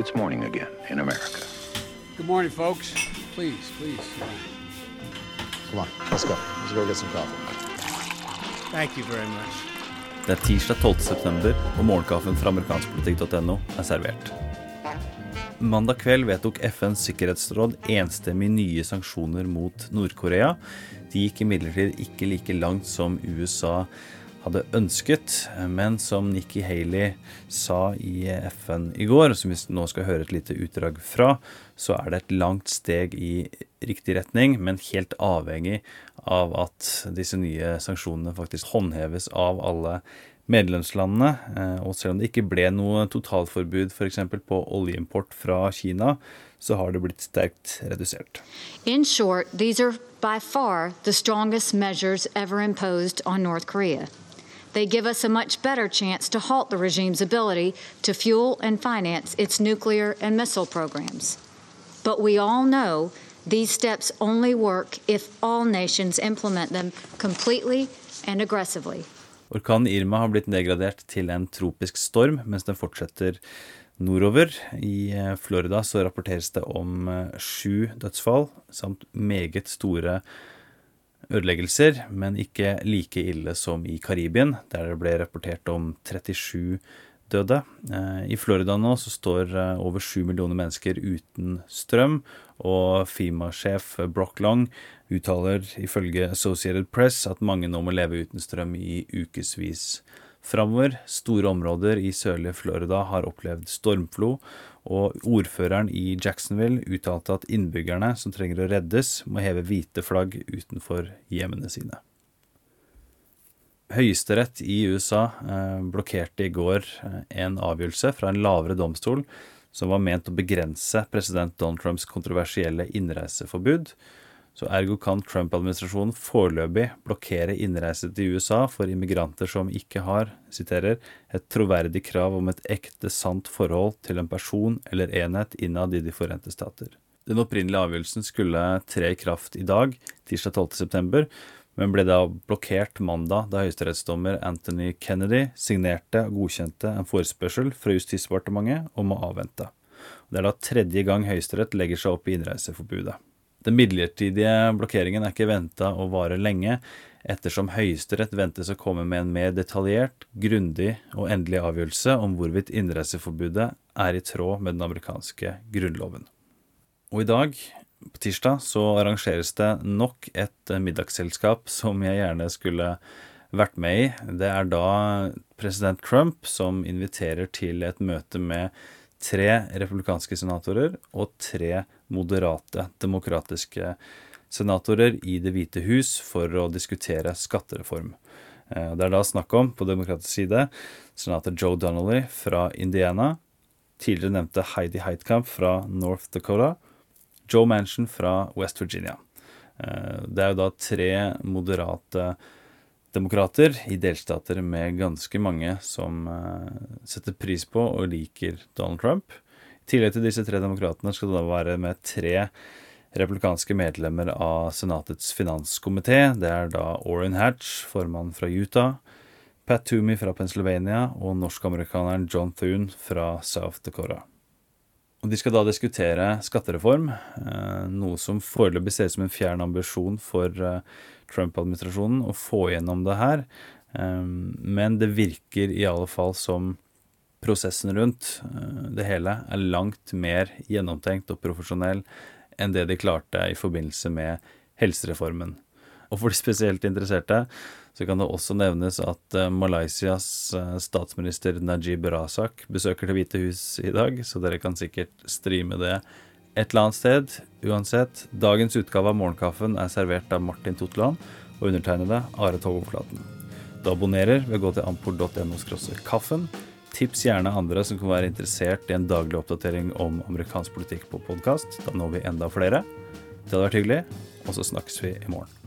it's morning again in America. Good morning, folks. Please, please. Come on, let's go. Let's go get some coffee. Thank you very much. Det er tirsdag 12. september, og morgenkaffen fra amerikanskpolitikk.no er servert. Mandag kveld vedtok FNs sikkerhetsråd enstemmig nye sanksjoner mot Nord-Korea. De gikk imidlertid ikke like langt som USA hadde ønsket, men som Nikki Haley sa i FN i går, som vi nå skal høre et lite utdrag fra, så er det et langt steg i riktig retning, men helt avhengig av at disse nye sanksjonene faktisk håndheves av alle medlemslandene. Eh, og selv om det ikke ble noe totalforbud f.eks. på oljeimport fra Kina, så har det blitt sterkt redusert. In short, these are by far the strongest measures ever imposed on North Korea. They give us a much better chance to halt the regime's ability to fuel and finance its nuclear and missile programs. But we all know these steps only work if all nations implement them completely and aggressively. Orkanen Irma har blitt nedgradert til en tropisk storm mens den fortsetter nordover. I eh, Florida så rapporteres det om eh, sju dødsfall samt meget store ødeleggelser, men ikke like ille som i Karibien, der det ble rapportert om 37 døde. Eh, I Florida nå så står over 7 millioner mennesker uten strøm, og FIMA-sjef Brock Long uttaler ifølge Associated Press at mange nå må leve uten strøm i ukevis framover. Store områder i sørlige Florida har opplevd stormflo, og ordføreren i Jacksonville uttalte at innbyggerne som trenger å reddes, må heve hvite flagg utenfor hjemmene sine. Høyesterett i USA eh, blokkerte i går eh, en avgjørelse fra en lavere domstol som var ment å begrense president Donald Trumps kontroversielle innreiseforbud. Så ergo kan Trump-administrasjonen foreløpig blokkere innreise til USA for immigranter som ikke har siterer, et troverdig krav om et ekte, sant forhold til en person eller enhet innad i De forente stater. Den opprinnelige avgjørelsen skulle tre i kraft i dag, tirsdag 12.9., men ble da blokkert mandag da høyesterettsdommer Anthony Kennedy signerte og godkjente en forespørsel fra Justisdepartementet om å avvente. Det er da tredje gang Høyesterett legger seg opp i innreiseforbudet. Den midlertidige blokkeringen er ikke venta å vare lenge, ettersom Høyesterett ventes å komme med en mer detaljert, grundig og endelig avgjørelse om hvorvidt innreiseforbudet er i tråd med den amerikanske grunnloven. Og i dag, på tirsdag, så arrangeres det nok et middagsselskap som jeg gjerne skulle vært med i. Det er da president Trump som inviterer til et møte med tre republikanske senatorer og tre moderate demokratiske senatorer i Det hvite hus for å diskutere skattereform. Eh, det er da snakk om, på demokratisk side, senator Joe Donnelly fra Indiana, tidligere nevnte Heidi Heitkamp fra North Dakota, Joe Manchin fra West Virginia. Eh, det er jo da tre moderate demokrater i delstater med ganske mange som eh, setter pris på og liker Donald Trump. I tillegg til disse tre demokratene skal det da være med tre republikanske medlemmer av Senatets finanskomité. Det er da Orrin Hatch, formann fra Utah, Pat Toomey fra Pennsylvania og norsk-amerikaneren John Thune fra South Dakota. Og De skal da diskutere skattereform, eh, noe som foreløpig ser ut som en fjern ambisjon for eh, Trump-administrasjonen å få gjennom det her. Ehm, men det virker i alle fall som prosessen rundt eh, det hele er langt mer gjennomtenkt og profesjonell enn det de klarte i forbindelse med helsereformen. Og for de spesielt interesserte så kan det også nevnes at eh, Malaysias eh, statsminister Najib Razak besøker Det hvite hus i dag, så dere kan sikkert streame det et eller annet sted. Uansett, dagens utgave av Morgenkaffen er servert av Martin Totland og undertegnede Are Togoverflaten. Du abonnerer ved å gå til ampol.no kaffen. Tips gjerne andre som kan være interessert i en daglig oppdatering om amerikansk politikk på podkast. Da når vi enda flere. Det hadde vært hyggelig, og så snakkes vi i morgen.